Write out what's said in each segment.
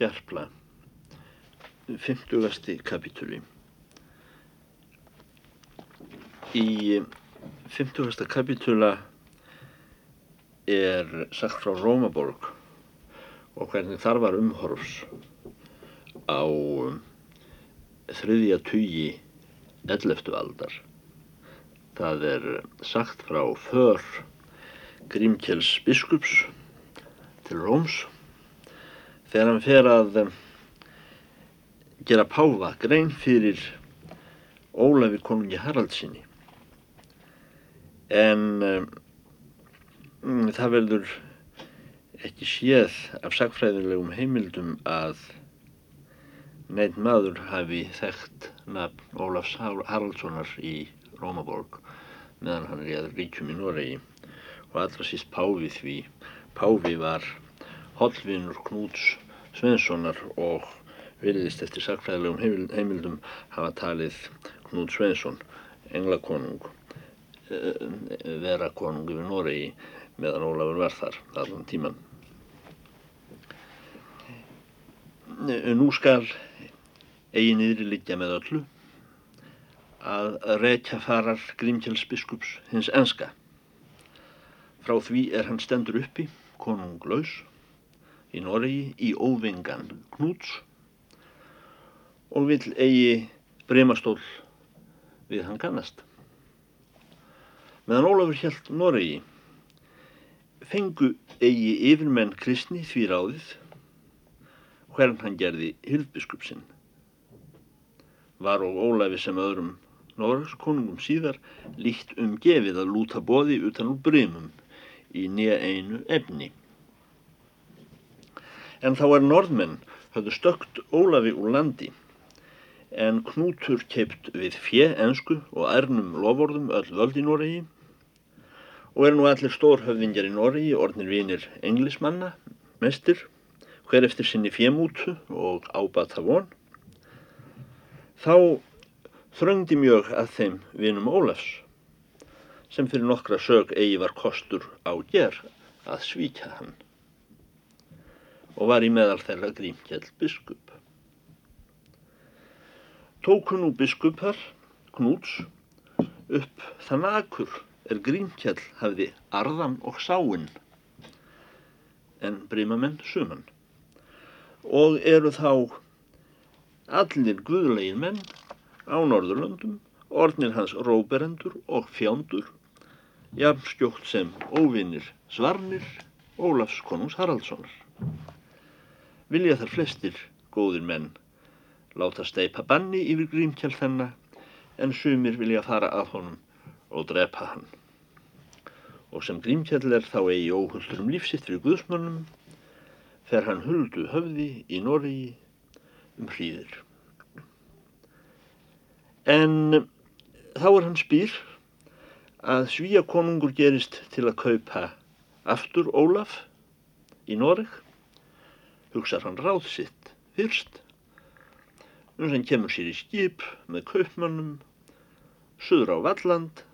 Gerpla 50. kapitúli Í 50. kapitúla er sagt frá Rómaborg og hvernig þar var umhorfs á þriðja tugi 11. aldar. Það er sagt frá för Grímkjells biskups til Róms þegar hann fer að gera páfa grein fyrir Ólafi konungi Haraldsinni en um, það verður ekki séð af sagfræðilegum heimildum að neitt maður hafi þekkt nafn Ólafs Haraldssonar í Rómaborg meðan hann er í aður ríkjum í Noregi. Og allra síst Páfi því Páfi var hollvinur Knúts Svenssonar og virðist eftir sagfræðilegum heimildum hafa talið Knút Svensson englakonung Eh, vera konungi við Noregi meðan Ólafur var þar allan tíman. Eh, nú skal eigi niðri liggja með öllu að rekja farar Grímkjells biskups hins enska. Frá því er hann stendur uppi, konunglaus, í Noregi í óvingan Knúts og vil eigi breymastól við hann kannast meðan Ólafur hjælt Noregi fengu eigi yfirmenn kristni því ráðið hvern hann gerði hyldbiskupsinn. Var og Ólafi sem öðrum Norrags konungum síðar líkt um gefið að lúta bóði utan úr brymum í nýja einu efni. En þá er norðmenn höfðu stökt Ólafi úr landi. En knútur keipt við fjö ensku og ærnum lovorðum öll völd í Noregi. Og er nú allir stórhöfðingjar í Norgi orðnir vinir englismanna, mestir, hver eftir sinni fjemútu og ábata von, þá þröngdi mjög að þeim vinum Ólafs, sem fyrir nokkra sög eigi var kostur á ger að svíkja hann og var í meðal þeirra grímkjell biskup. Tóku nú biskupar, Knúts, upp þann akur er Grímkjell hafði arðan og sáinn. En brímamenn suman. Og eru þá allir guðlegin menn á Norðurlöndum ornir hans róberendur og fjándur jafn skjótt sem óvinnir svarnir Ólafs konungs Haraldssonar vilja þar flestir góðir menn láta steipa banni yfir Grímkjell þennan en sumir vilja fara að honum og drepa hann og sem Grímkjell er þá eigi óhullur um lífsitt fyrir Guðsmönnum fer hann huldu höfði í Norgi um hríðir. En þá er hann spýr að svíja konungur gerist til að kaupa aftur Ólaf í Noreg, hugsar hann ráð sitt fyrst, um sem kemur sér í skip með kaupmannum, söður á Valland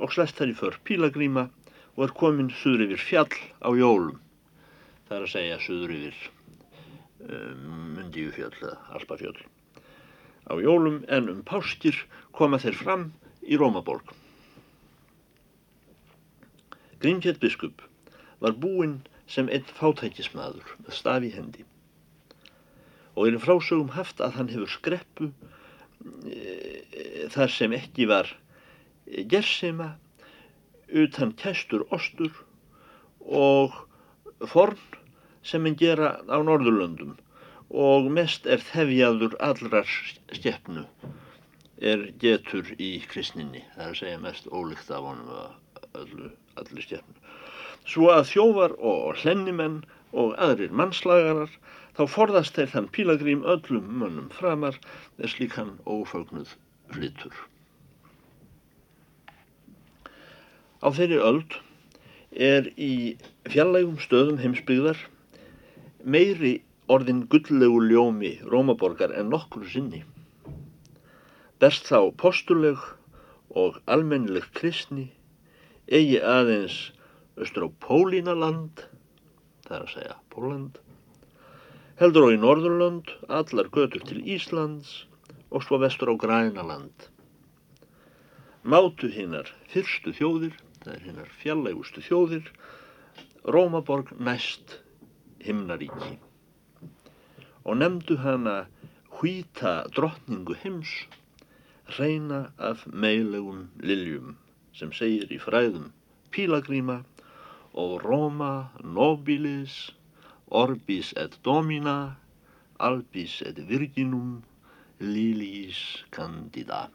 og slæst þar í för Pílagríma og er komin suður yfir fjall á jólum. Það er að segja suður yfir um, Mundíufjöll eða Alpafjöll. Á jólum en um páskir koma þeir fram í Rómaborg. Grímkjell biskup var búinn sem einn fátækismadur með staf í hendi. Og er frásögum haft að hann hefur skreppu e, þar sem ekki var gersima utan kestur ostur og forn sem en gera á Norðurlöndum. Og mest er þefjaður allrar stjefnu er getur í kristninni, það er að segja mest ólíkt af honum öllu, allir stjefnu. Svo að þjófar og hlennimenn og aðrir mannslagarar þá forðast þeir þann pílagrím öllum mönnum framar þess líkan ófagnuð flytur. Á þeirri öld er í fjallægum stöðum heimsbyggðar meiri orðin gullegu ljómi Rómaborgar en nokkur sinni. Best þá postuleg og almennileg kristni eigi aðeins östur á Pólínaland, það er að segja Póland, Heldur á í Norðurlönd, allar götur til Íslands og svo vestur á Grænaland. Mátu hinnar fyrstu þjóðir, það er hinnar fjallægustu þjóðir, Rómaborg næst himnaríki og nefndu hana hvíta drottningu heims, reyna af meilegum liljum sem segir í fræðum Pílagríma og Roma nobilis orbis et domina, albis et virginum, liliis candida.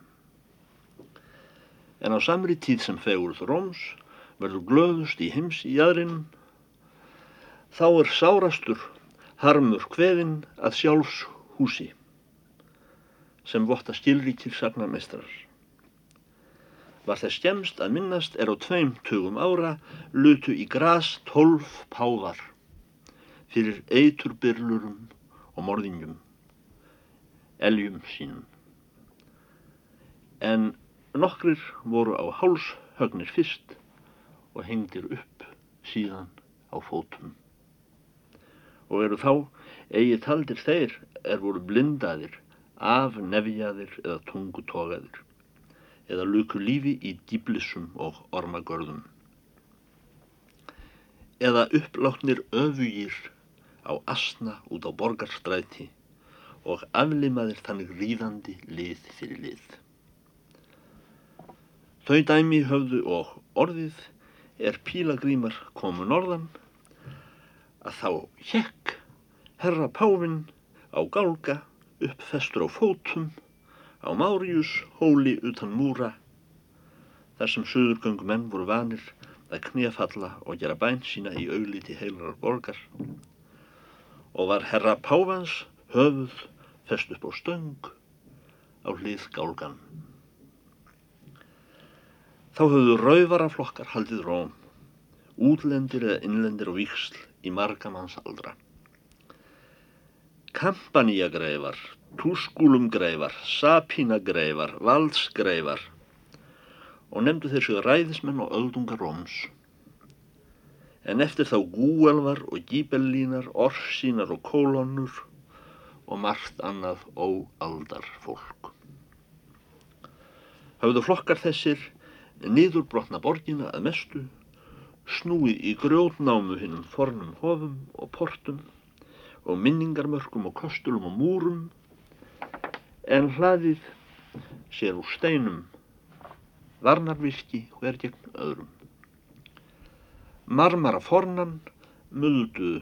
En á samri tíð sem fegurð Róms verður glöðust í heims í aðrinum, þá er sárastur harmur hveðin að sjálfs húsi sem votta skilríkir sagnarmestrar. Var þess skemst að minnast er á tveim tugum ára lutu í gras tólf páðar fyrir eiturbyrlurum og morðingjum, eljum sínum. En nokkrir voru á hálshögnir fyrst og hengdir upp síðan á fótum. Og eru þá eigi taldir þeir er voru blindaðir, afnefjaðir eða tungutogaðir eða luku lífi í dýblissum og ormagörðum eða uppláknir öfugýr á asna út á borgarstræti og aflimaðir þannig ríðandi lið fyrir lið. Þau dæmi höfðu og orðið er pílagrímar komu norðan að þá hjekk herra Pávin á gálga uppfestur á fótum á Márius hóli utan múra þar sem söðurgöngum menn voru vanir að knefalla og gera bæn sína í augliti heilarar borgar og var herra Pávans höfuð fest upp á stöng á hlið gálgan. Þá höfðu rauvaraflokkar haldið róm, útlendir eða innlendir og víksl í margamanns aldra. Kampaníagreifar, túskúlumgreifar, sapínagreifar, valdsgreifar og nefndu þessu ræðismenn og öldungar róms en eftir þá gúelvar og gíbellínar, orsínar og kólonnur og margt annað óaldar fólk. Hafðu flokkar þessir niður brotna borgina að mestu, snúið í grjótnámu hinnum fornum hofum og portum og minningarmörkum og kostulum og múrum, en hlaðið sér úr steinum varnarvirki hver gegn öðrum. Marmara fornan muldu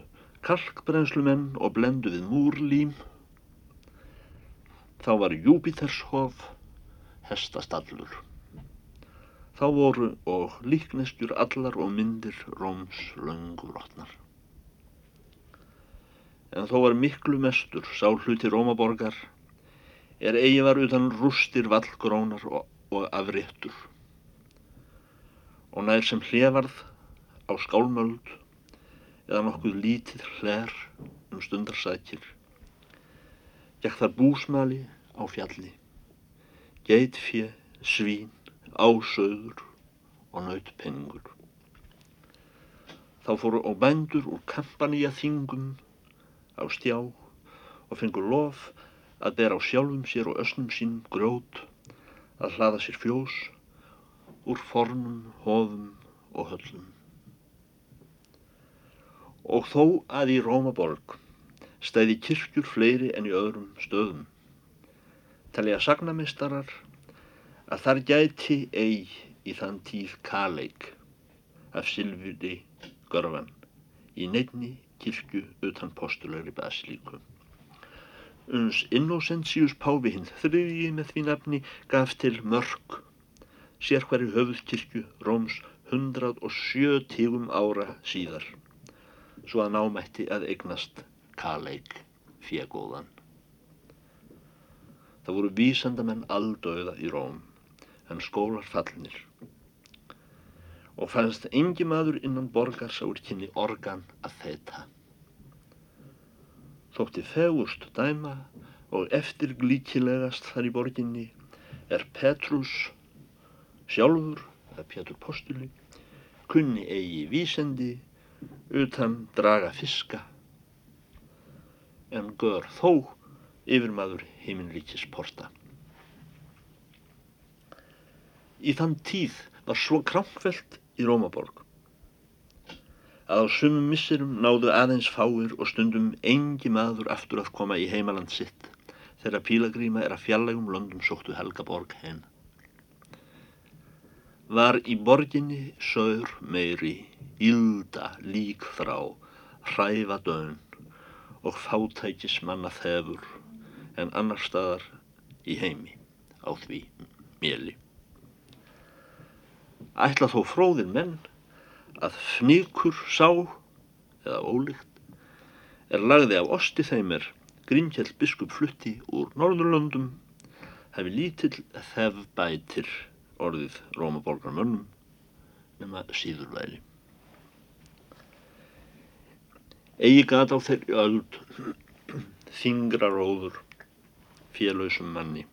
kalkbrennslumenn og blendu við múrlím. Þá var Júpitershof hestastallur. Þá voru og líknestjur allar og myndir Róms löngurótnar. En þó var miklu mestur sá hluti Rómaborgar er eigi var utan rústir vallgrónar og, og afréttur. Og nær sem hliðvarð á skálmöld eða nokkuð lítið hler um stundarsækir. Gekk þar búsmali á fjalli, geitfje, svín, ásauður og nautpenningur. Þá fóru á bændur úr kampanía þingum á stjá og fengur lof að bera á sjálfum sér og ösnum sínum grjót að hlaða sér fjós úr formum, hofum og höllum og þó að í Rómaborg stæði kirkjur fleiri en í öðrum stöðum. Talja sagnamistarar að þar gæti eig í þann tíð kaleik af Silvudi Görvan í neittni kirkju utan postulegri basilíku. Uns Innocentius Páfi hinn þriðji með því nafni gaf til mörg sér hverju höfuðkirkju Róms 107 tígum ára síðar svo að námætti að eignast kaleik fjegóðan. Það voru vísandamenn aldauða í Róm, en skólar fallnir. Og fannst engi maður innan borgar sá úr kynni organ að þeita. Þótti fegust dæma og eftirglíkilegast þar í borginni er Petrus sjálfur, eða Pétur Postuli, kunni eigi vísendi utan draga fiska en gör þó yfirmaður heiminlíkis porta. Í þann tíð var svo krampveld í Rómaborg að á sumum misserum náðu aðeins fáir og stundum engi maður aftur að koma í heimaland sitt þegar pílagríma er að fjallegum löndum sóttu Helgaborg heim. Var í borginni saur meiri, ílda lík þrá, hræfa dön og fátækis manna þefur en annar staðar í heimi á því mjöli. Ætla þó fróðin menn að fníkur sá, eða ólíkt, er lagði af osti þeimir Grímkjell biskup flutti úr Norðurlöndum hefði lítill þef bætir orðið Rómaborgarmönnum nema síður væri. Egi gat á þeirri öld þingra róður félöysum manni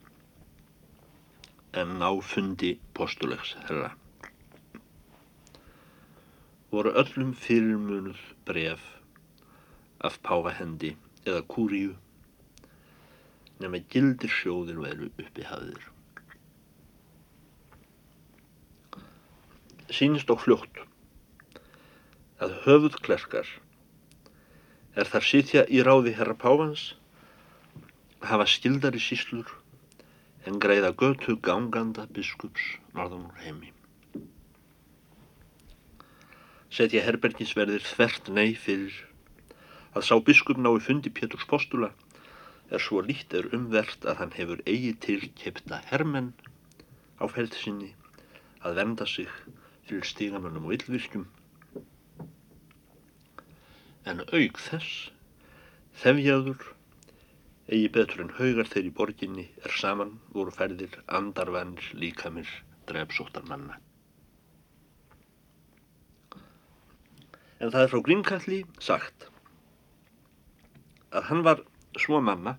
en náfundi postulegs herra voru öllum fyrirmunuð bref af páfahendi eða kúríu nema gildir sjóðir veru uppi hafðir. Sýnist á fljótt að höfuð klerkar er þar sitja í ráði herra Pávans hafa skildari síslur en greiða götu ganganda biskups norðan úr heimi setja herbergisverðir þvert nei fyrir. Að sá biskup nái fundi Péturs postula er svo lít er umvert að hann hefur eigi til kepta hermenn á feld sinni að venda sig fyrir stígamönnum og yllvirkjum en auk þess þefjaður eigi betur en haugar þeir í borginni er saman voru ferðir andarvænir líkamir drefsóttar manna En það er frá Grímkalli sagt að hann var svo manna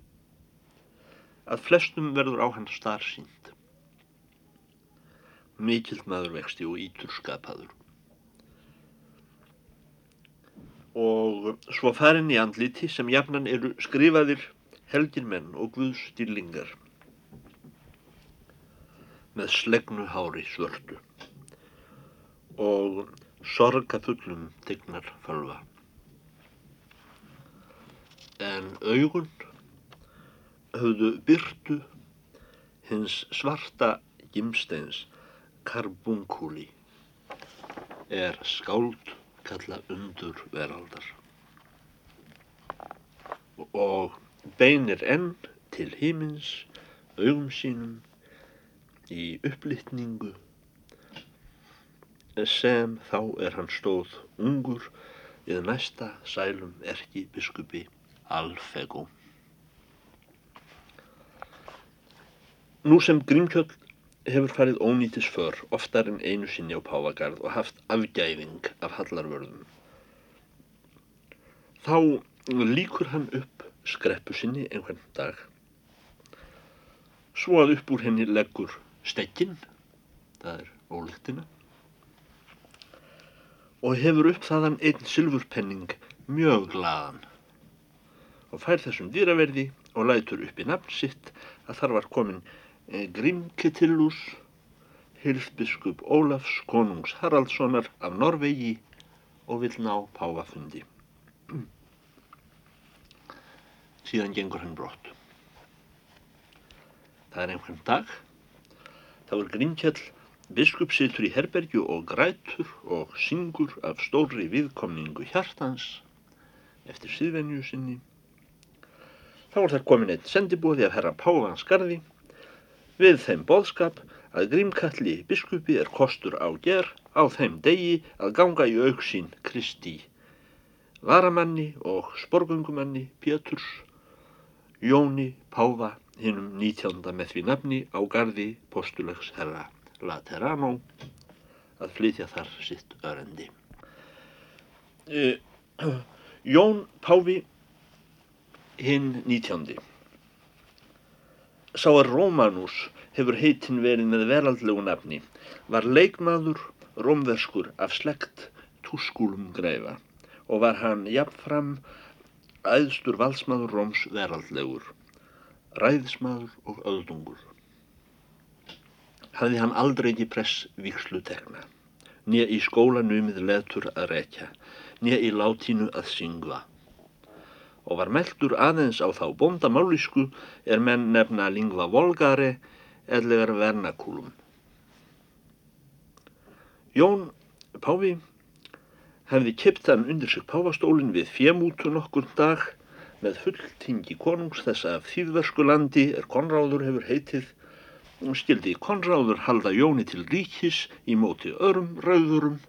að flestum verður á hann starf sínt. Mikill maður vexti og ítur skapaður. Og svo farin í andliti sem jafnan eru skrifaðir helginmenn og guðstýrlingar með slegnu hári svörtu og sorgafullum tegnar fölva. En augun höfðu byrtu hins svarta gimsteins karbunkúli er skáld kalla undur veraldar og beinir enn til hímins augum sínum í upplitningu sem þá er hann stóð ungur við næsta sælum erki biskupi Alfego. Nú sem Grímkjöld hefur farið ónýtis för oftar en einu sinni á Pávagarð og haft afgæfing af hallarvörðum. Þá líkur hann upp skreppu sinni einhvern dag. Svo að upp úr henni leggur stekkin, það er ólíktina, og hefur upp þaðan einn sylfurpenning mjög glaðan og fær þessum dýraverði og lætur upp í nafn sitt að þar var komin eh, Grímketillus Hilfbiskup Ólafs konungs Haraldssonar af Norvegi og vil ná páfafundi. Síðan gengur hann brott. Það er einhvern dag. Það var Grímkjell Biskup situr í herbergju og grætur og syngur af stóri viðkomningu hjartans eftir síðvenju sinni. Þá er þar komin eitt sendibóði af herra Pávans gardi við þeim boðskap að grímkalli biskupi er kostur á ger á þeim degi að ganga í auksín Kristi, varamanni og sporgungumanni Péturs, Jóni Páfa hinnum nítjánda með því nafni á gardi postulegs herra. Laterano að flytja þar sitt örendi. Uh, Jón Páfi hinn nítjándi Sá að Rómanús hefur heitin verið með veraldlegu nafni var leikmaður rómverskur af slekt túskúlum greifa og var hann jafnfram æðstur valsmaður Róms veraldlegur, ræðismadur og öðdungur. Hafði hann aldrei ekki press vikslu tekna, nýja í skólanumið letur að rekja, nýja í látínu að syngva. Og var meldur aðeins á þá bóndamálísku er menn nefna lingva volgare eðlegar vernakúlum. Jón Páfi hefði kipt hann undir sig páfastólinn við fjemútu nokkur dag með fulltingi konungs þess að þýðversku landi er konráður hefur heitið og skildi konráður halda Jóni til ríkis í móti örum rauðurum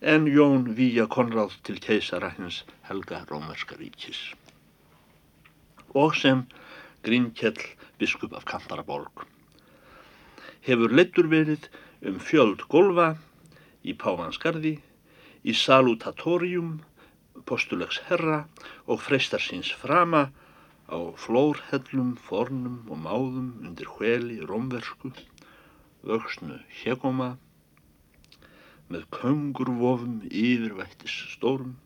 en Jón výja konráð til keisara hins helga rómerska ríkis. Og sem Grínkjell biskup af Kantaraborg hefur leittur verið um fjöld golfa í Pávansgarði, í Salutatorium, postulegs herra og freistar síns frama á flórhellum, fornum og máðum undir hveli rómversku, vöxnu hjegóma, með köngurvofum yfirvættis stórum.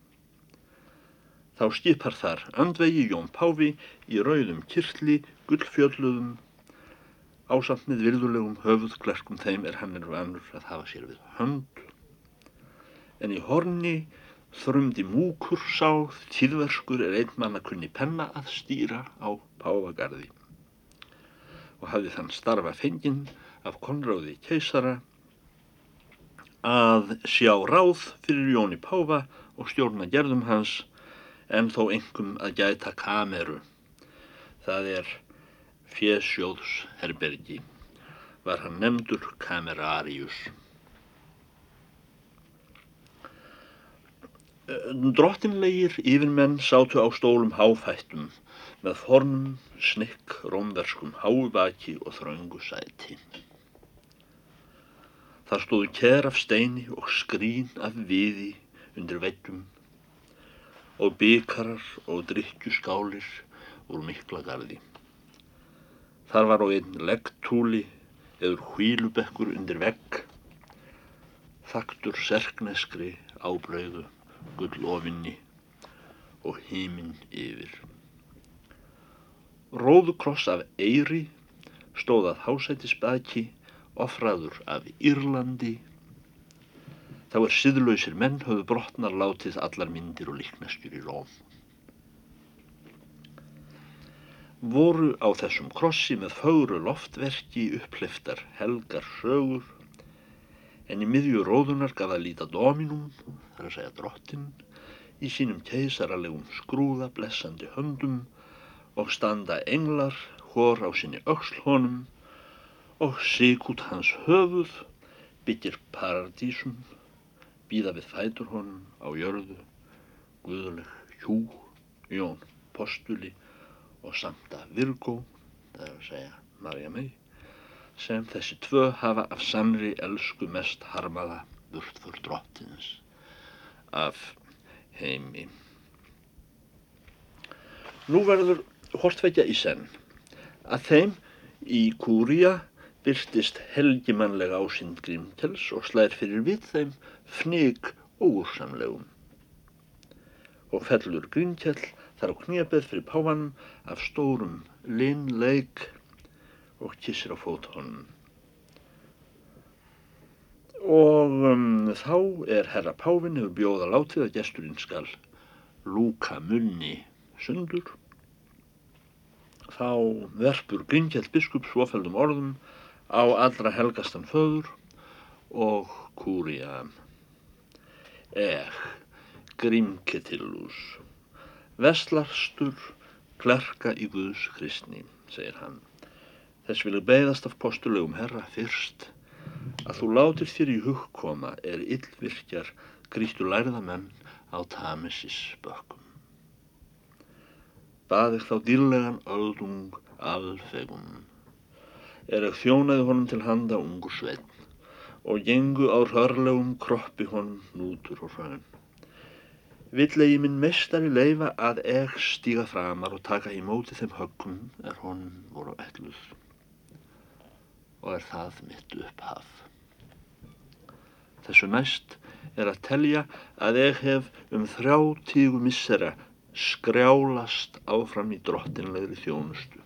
Þá skipar þar andvegi Jón Páfi í rauðum kirtli, gullfjölluðum, ásamt með virðulegum höfuðklerkum þeim er hann er vanur að hafa sér við hönd en í horni þrumdi múkur sá tíðverskur er einn mann að kunni penna að stýra á Páfagarði og hafði þann starfa fenginn af konráði keisara að sjá ráð fyrir Jóni Páfa og stjórna gerðum hans en þó engum að gæta kameru það er fjesjóðsherbergi var hann nefndur Kamerarius. Drottinlegir yfirmenn sátu á stólum háfættum með fornum, snikk, rómverskum háubaki og þraungu sæti. Þar stóðu ker af steini og skrín af viði undir veitum og bykarar og drikkjuskálir úr mikla gardi. Þar var á einn leggtúli eður hvílubekkur undir vegg, þaktur serkneskri ábrauðu, gullofinni og híminn yfir. Róðukross af Eyri stóðað hásætisbaki, ofraður af Írlandi. Þá er siðlausir menn höfðu brotnar látið allar myndir og líkneskjur í Róm. voru á þessum krossi með fögru loftverki upphliftar helgar sögur en í miðju róðunar gaf að líta dominum, þar að segja drottin, í sínum keisaralegum skrúða blessandi höndum og standa englar hór á sinni öxlhónum og sig út hans höfuð byggir paradísum, býða við fætur honum á jörðu, guðuleg hjú, jón, postuli og samta Virgo, það er að segja Marja mei, sem þessi tvö hafa af sannri elsku mest harmaða fyrir drottins af heimi. Nú verður hortveitja í senn. Að þeim í Kúria byrstist helgimannlega ásýnd Grímkels og slær fyrir við þeim fnig óursamlegum og fellur Grímkell þar á knébið fyrir páfanum af stórum linleik og kissir á fót honum. Og um, þá er herra páfin hefur bjóða látið að gesturinn skal lúka munni sundur. Þá verpur Grímkjell biskup svofældum orðum á allra helgastan föður og kúria. Eh, Grímketillus. Vestlarstur klerka í Guðs kristni, segir hann. Þess vil ég beigðast af postulegum herra fyrst að þú látir þér í hugkoma er yllvirkjar grítu lærðamenn á Tamesis bökkum. Baðið þá dýrlegan öldung alfegum. Er ekki þjónaði honum til handa ungu sveinn og gengu á hörlegum kroppi honum nútur og hraun villegi minn mestari leifa að eg stíga framar og taka í móti þeim höggum er honum voru elluð og er það mitt upphaf. Þessu næst er að telja að eg hef um þrjá tígu missera skrjálast áfram í drottinlegri þjónustu.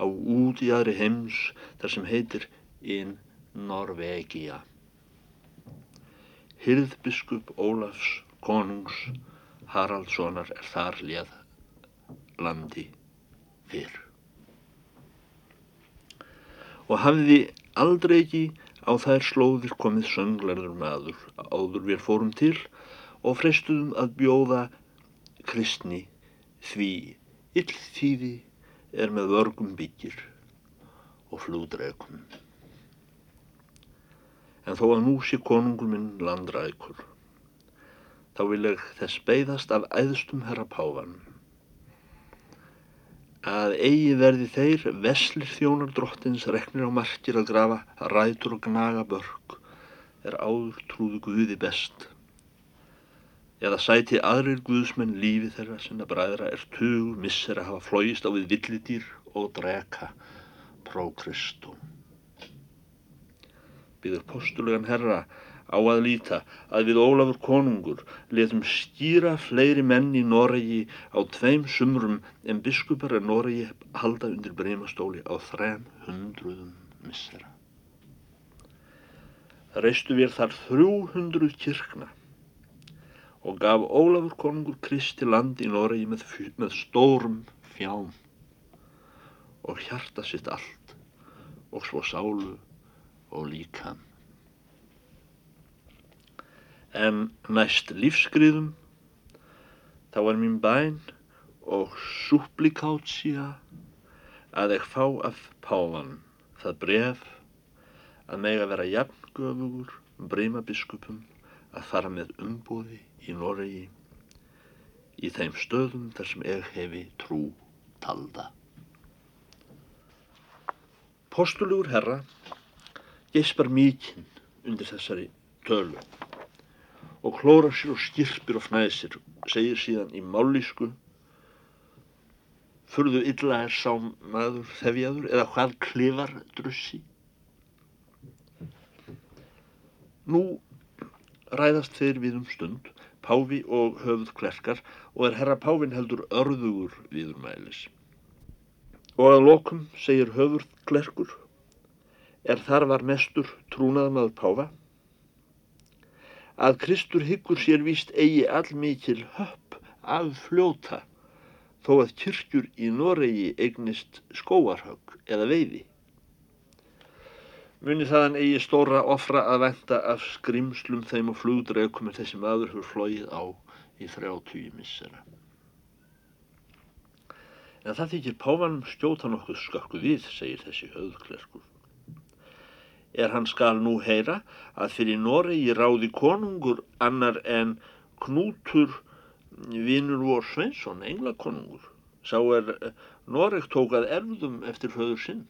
Á út í aðri heims þar sem heitir in Norvegia. Hyrðbiskup Ólafs konungs Haraldssonar er þar léð landi fyrr. Og hafði aldrei ekki á þær slóðir komið sönglarður maður áður við fórum til og freistuðum að bjóða kristni því illþýði er með vörgum byggir og flúdreikum. En þó að nú sé konungur minn landrækur, þá vil ég þess beigðast af æðstum herra Pávan að eigi verði þeir veslir þjónar drottins reknir á markir að grafa rætur og gnaga börg er áður trúðu Guði best. Eða sæti aðrir Guðsmenn lífi þeirra sinna bræðra er tugu missir að hafa flóist á við villidýr og dreka pró Kristum byggður postulegan herra á að líta að við Ólafur konungur letum skýra fleiri menn í Noregi á tveim sumrum en biskupar er Noregi halda undir breymastóli á þrem hundruðum missera. Reistu við þar þrjú hundruð kirkna og gaf Ólafur konungur Kristi land í Noregi með, með stórum fjám og hjarta sitt allt og svo sálu og líkan en næst lífskriðum þá er mín bæn og súplikátsja að ég fá af pávan það bref að meg að vera jafngöfugur brímabiskupum að fara með umbúði í Noregi í þeim stöðum þar sem ég hefi trú talda. Postulugur herra geispar mikinn undir þessari tölu og klórar sér og skirpir og fnæðsir segir síðan í mállísku furðu illa er sá maður þefjaður eða hvað klifar drussi? Nú ræðast þeir við um stund Páfi og höfuð klerkar og er herra Pávin heldur örðugur viðurmælis. Og að lokum segir höfuð klerkur er þar var mestur trúnaðmaður Páfa að Kristur hyggur sér víst eigi allmikil höpp af fljóta þó að kyrkjur í Noregi eignist skóarhögg eða veiði. Muni þaðan eigi stóra ofra að venda af skrimslum þeim og flugdreikum en þessi maður hefur flóið á í þrjátvíu missera. En það þykir páfanum skjóta nokkuð skökku við, segir þessi höðklerkur er hann skal nú heyra að fyrir Noregi ráði konungur annar en Knútur vinnur vor Sveinsson, englakonungur. Sá er Noreg tókað erfðum eftir höður sinn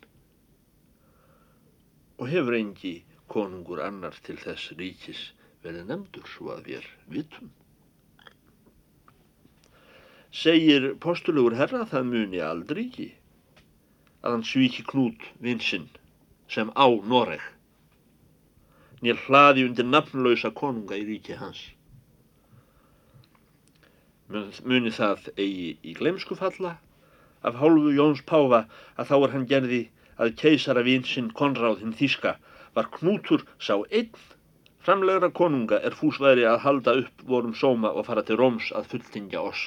og hefur engi konungur annar til þess ríkis verið nefndur svo að við vitum. Segir postulegur herra það muni aldrei ekki að hann svíki Knút vinsinn sem á Noreg. Nér hlaði undir nafnlausa konunga í ríki hans. Muni það eigi í glemsku falla? Af hálfu Jóns Páfa að þá er hann gerði að keisara vinsinn Konráð hinn Þíska var knútur sá einn? Framlegra konunga er fúsværi að halda upp vorum sóma og fara til Róms að fulltingja oss.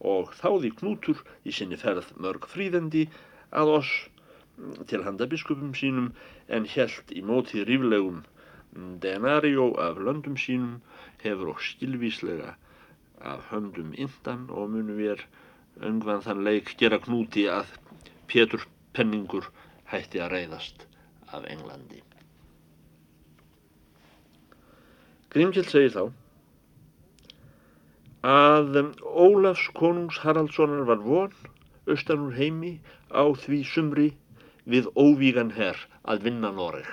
Og þáði knútur í sinni ferð mörg fríðendi að oss til handa biskupum sínum en helt í móti ríflegum denario af löndum sínum hefur og skilvíslega af höndum indan og munum við öngvan þann leik gera knúti að Pétur Penningur hætti að reyðast af Englandi. Grímkjell segir þá að Ólafs konungs Haraldssonar var von austan úr heimi á því sumri við óvígan herr að vinna Noreg.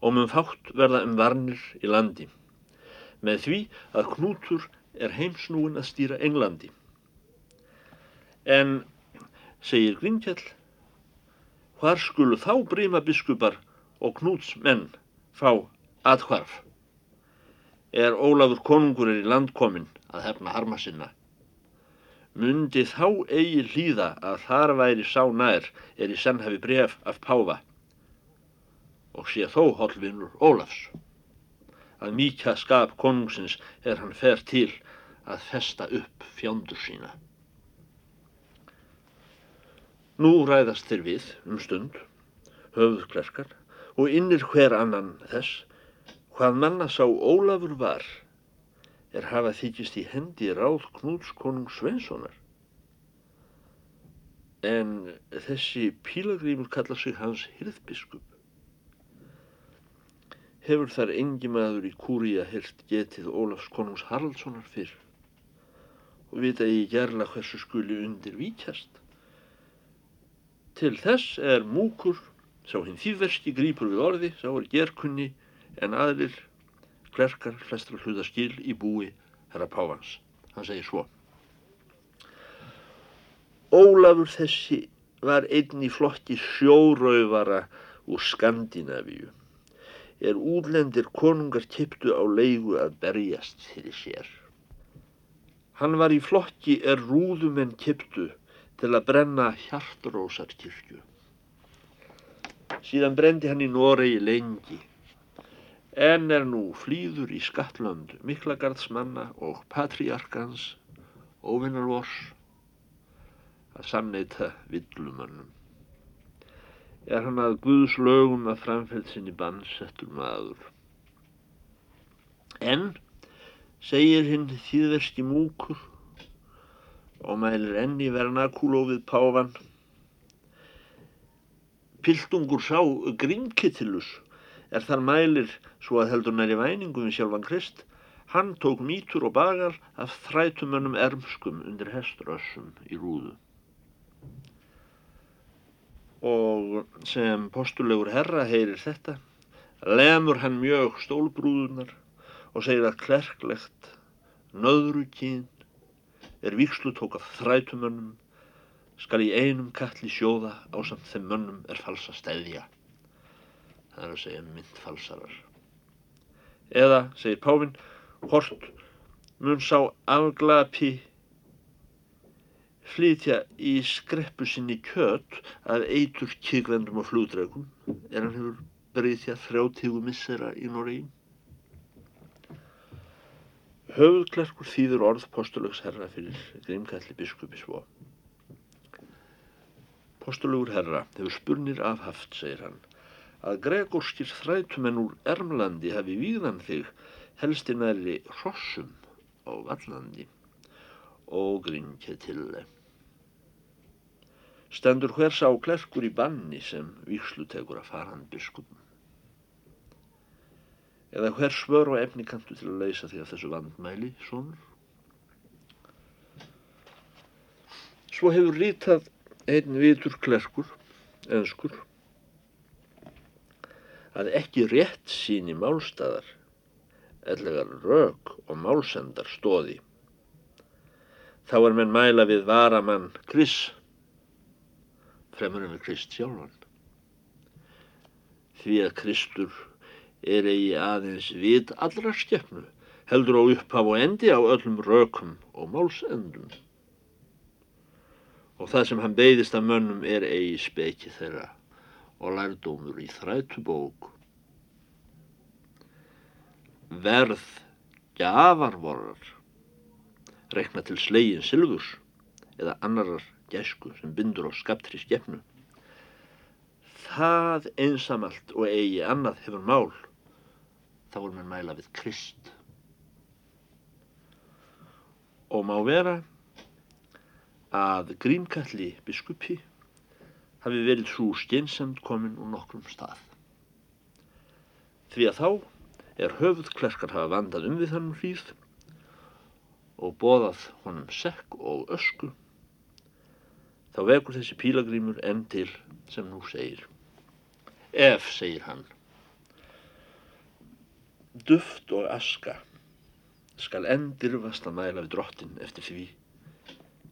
Og mun fátt verða um varnir í landi, með því að Knútur er heimsnúin að stýra Englandi. En, segir Grímkjell, hvar skulu þá breyma biskupar og Knúts menn fá aðhvarf? er Ólafur konungur er í landkomin að hefna harma sinna. Mundi þá eigi hlýða að þar væri sá nær er í senn hafi bref af Páfa og sé þó hollvinur Ólafs. Að mýkja skap konungsins er hann fer til að festa upp fjándur sína. Nú ræðast þeir við um stund, höfðklerkar, og innir hver annan þess, hvað manna sá Ólafur var, er hafa þykist í hendi ráð Knúts konung Sveinssonar. En þessi pílagrímur kalla sig hans hirðbiskup. Hefur þar engi maður í kúri að hirt getið Ólafs konungs Haraldssonar fyrr og vita ég gerla hversu skuli undir víkjast. Til þess er múkur, sá hinn þýðverski grípur við orði, sá er gerkunni en aðrir klerkar flestra hluta skil í búi herra Pávans. Hann segir svo. Ólafur þessi var einn í flokki sjórauvara úr Skandinavíu. Er útlendir konungar kiptu á leigu að berjast fyrir sér. Hann var í flokki er rúðumenn kiptu til að brenna hjartrósarkirkju. Síðan brendi hann í Noregi lengi, en er nú flýður í Skattlönd miklagarðsmanna og patriarkans, óvinnarvors, að samneita villumannum. Er hann að Guðs lögum að framfælt sinni bannsettur maður. En segir hinn þýðverski múkur og mælir enni vernakúló við páfan. Piltungur sá grímkittilus er þar mælir svo að heldur næri væningum við sjálfan Krist. Hann tók mítur og bagal af þrætumönnum ermskum undir heströssum í rúðu. Og sem postulegur herra heyrir þetta, lemur hann mjög stólbrúðunar og segir að klerklegt nöðrukín er vikslu tók af þrætumönnum skal í einum kalli sjóða á samt þeim mönnum er falsa stæðja. Það er að segja myndfalsarar. Eða, segir Páfinn, hort mun sá afglapi flytja í skreppu sinni kjött að eitur kyrgrendum og flugdregum er hann hefur breytjað þrjátígu missera í Noregi. Höfðklerkur þýður orð postulegs herra fyrir Grímkalli biskupi svo. Postulegur herra hefur spurnir afhaft, segir hann, að gregorskir þrætumenn úr Ermlandi hafi víðan þig helstir næri hrossum á vallandi og grímkið til. Stendur hver sá klerkur í banni sem víkslutegur að farand biskupum eða hver svör og efni kanntu til að leysa því af þessu vandmæli, svonur? Svo hefur rítað einn vitur klerkur, önskur, að ekki rétt síni málstæðar, ellegar rauk og málsendar stóði. Þá er menn mæla við varamann Kris, fremur en við Krist sjálfan. Því að Kristur er eigi aðeins vit allra skeppnu, heldur á upphaf og endi á öllum rökum og málsendum. Og það sem hann beigðist af mönnum er eigi speki þeirra og lærdómur í þrætubók. Verð gjafarvorar, rekna til slegin silfurs eða annarar gæsku sem bindur á skaptri skeppnu. Það einsamalt og eigi annað hefur mál þá er mann mæla við Krist. Og má vera að Grímkalli biskupi hafi verið svo skeinsamt komin úr nokkrum stað. Því að þá er höfuð klerkar hafa vandað um við þann hríð og boðað honum sekk og ösku, þá vekur þessi pílagrímur enn til sem nú segir. Ef, segir hann, duft og aska skal enn dyrfast að mæla við drottin eftir því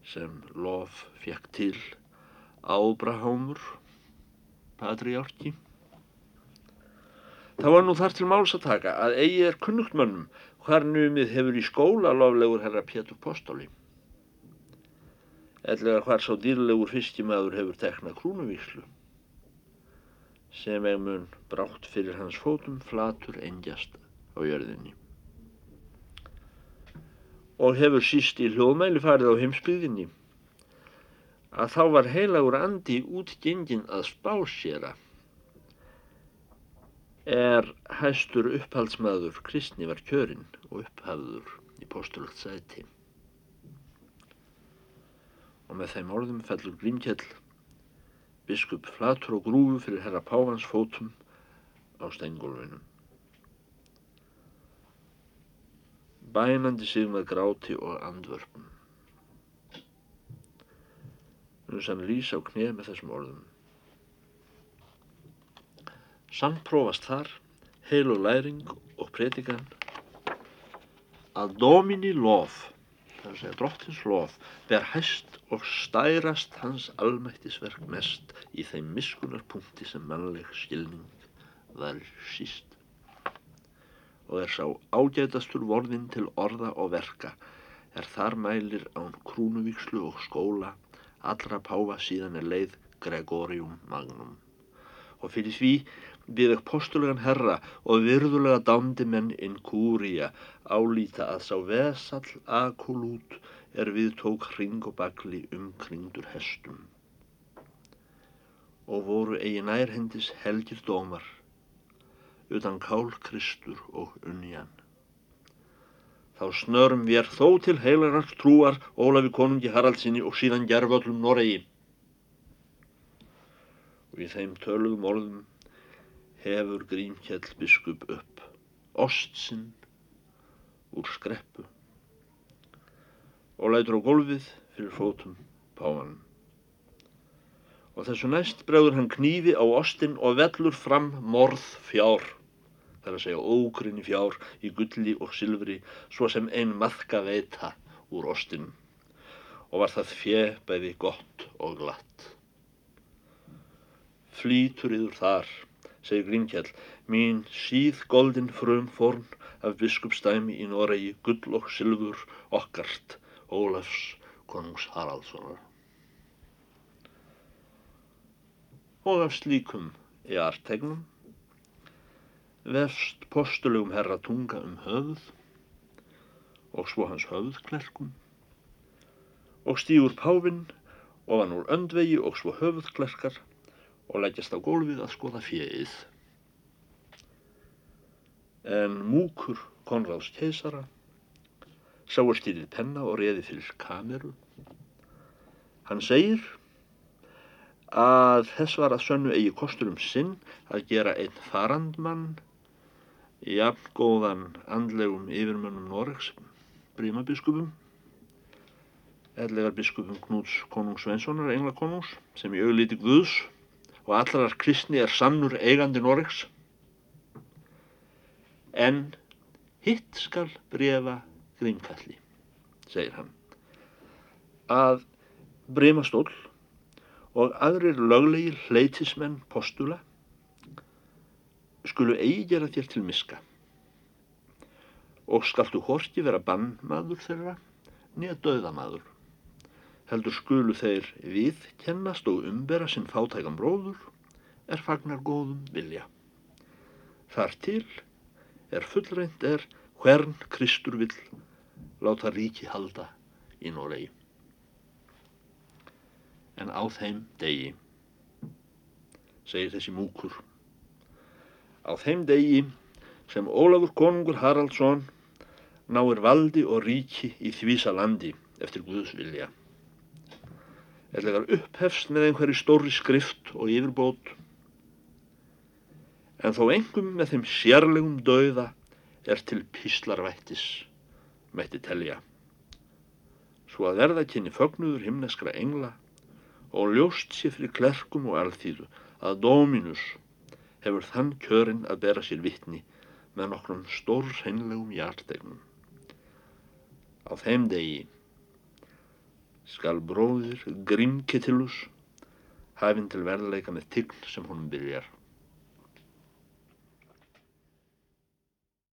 sem lof fjekk til Ábrahámur patriárki Það var nú þar til máls að taka að eigi er kunnugt mönnum hvar numið hefur í skóla loflegur herra Pétur Postóli. Ellega hvar sá dýrlegur fiskimæður hefur tekna krúnuvíslu, sem eða mun brátt fyrir hans fótum flatur engjast á jörðinni. Og hefur síst í hljóðmæli farið á heimsbyðinni, að þá var heilagur andi útgengin að spásjera er hæstur upphaldsmaður kristni var kjörinn og upphafður í postulagt sæti. Og með þeim orðum fellur Grímkjell, biskup flatur og grúfu fyrir herra Pávans fótum á steingólfinu. Bænandi sig með gráti og andvörpum. Nú sem lýs á knið með þessum orðum. Sannprófast þar, heil og læring og predikan að domini lof, það er að segja drottins lof, ber hæst og stærast hans almættisverk mest í þeim miskunarpunkti sem mannleg skilning var síst. Og er sá ágætastur vorðin til orða og verka, er þar mælir án krúnuvíkslu og skóla, allra páfa síðan er leið Gregorium Magnum. Og fyrir því við postulegan herra og virðulega dándi menn inn kúrija álíta að sá vesall akulút er við tók hring og bakli umkringdur hestum. Og voru eigi nærhendis helgir dómar, utan kál Kristur og unjan. Þá snörum við þó til heilarars trúar Ólafi konungi Haraldsinni og síðan gerföllum Noregi. Og í þeim töluðum orðum hefur Grímkjell biskup upp ostsinn úr skreppu og lætur á gólfið fyrir fótum páan. Og þessu næst bregður hann knífi á ostinn og vellur fram morð fjár, það er að segja ógrinni fjár í gulli og silfri, svo sem ein maðka veita úr ostinn og var það fjö bæði gott og glatt. Flýtur yður þar segir Grímkjell, mín síð goldin frum forn af biskupstæmi í Noregi, gull og sylfur okkart Ólafs konungs Haraldssonar. Og af slíkum í artegnum vefst postulegum herra tunga um höfð og svo hans höfðklerkum og stýur pávinn ofan úr öndvegi og svo höfðklerkar og leggjast á gólfið að skoða fjöið. En múkur Konráðs keisara sáur stýrið penna og reði fyrir kameru. Hann segir að þess var að sönnu eigi kostur um sinn að gera einn farandmann jafn góðan andlegum yfirmönnum Noregs, brímabiskupum, ellegar biskupum Knúts konungs Svenssonar, englakonungs, sem í auglíti Guðs og allarar kristni er sannur eigandi Noregs. En hitt skal brefa grímkalli, segir hann, að breymastól og aðrir löglegir hleytismenn postula skulu eigi gera þér til miska og skaltu horki vera bannmaður þeirra nýja döðamaður heldur skulu þeir við kennast og umbera sinn fátækan bróður, er fagnar góðum vilja. Þar til er fullreint er hvern Kristur vill láta ríki halda í Noregi. En á þeim degi, segir þessi múkur, á þeim degi sem Ólafur konungur Haraldsson náir valdi og ríki í þvísa landi eftir Guðs vilja. Eða upphefst með einhverju stóri skrift og yfirbót en þó engum með þeim sérlegum dauða er til píslarvættis mætti telja. Svo að verða kynni fögnuður himneskra engla og ljóst sér fyrir klerkum og alþýðu að Dominus hefur þann kjörinn að bera sér vittni með nokkrum stór hreinlegum hjartegnum. Á þeim degi skal bróðir Grímkettilus hafinn til verðleika með tign sem honum byrjar.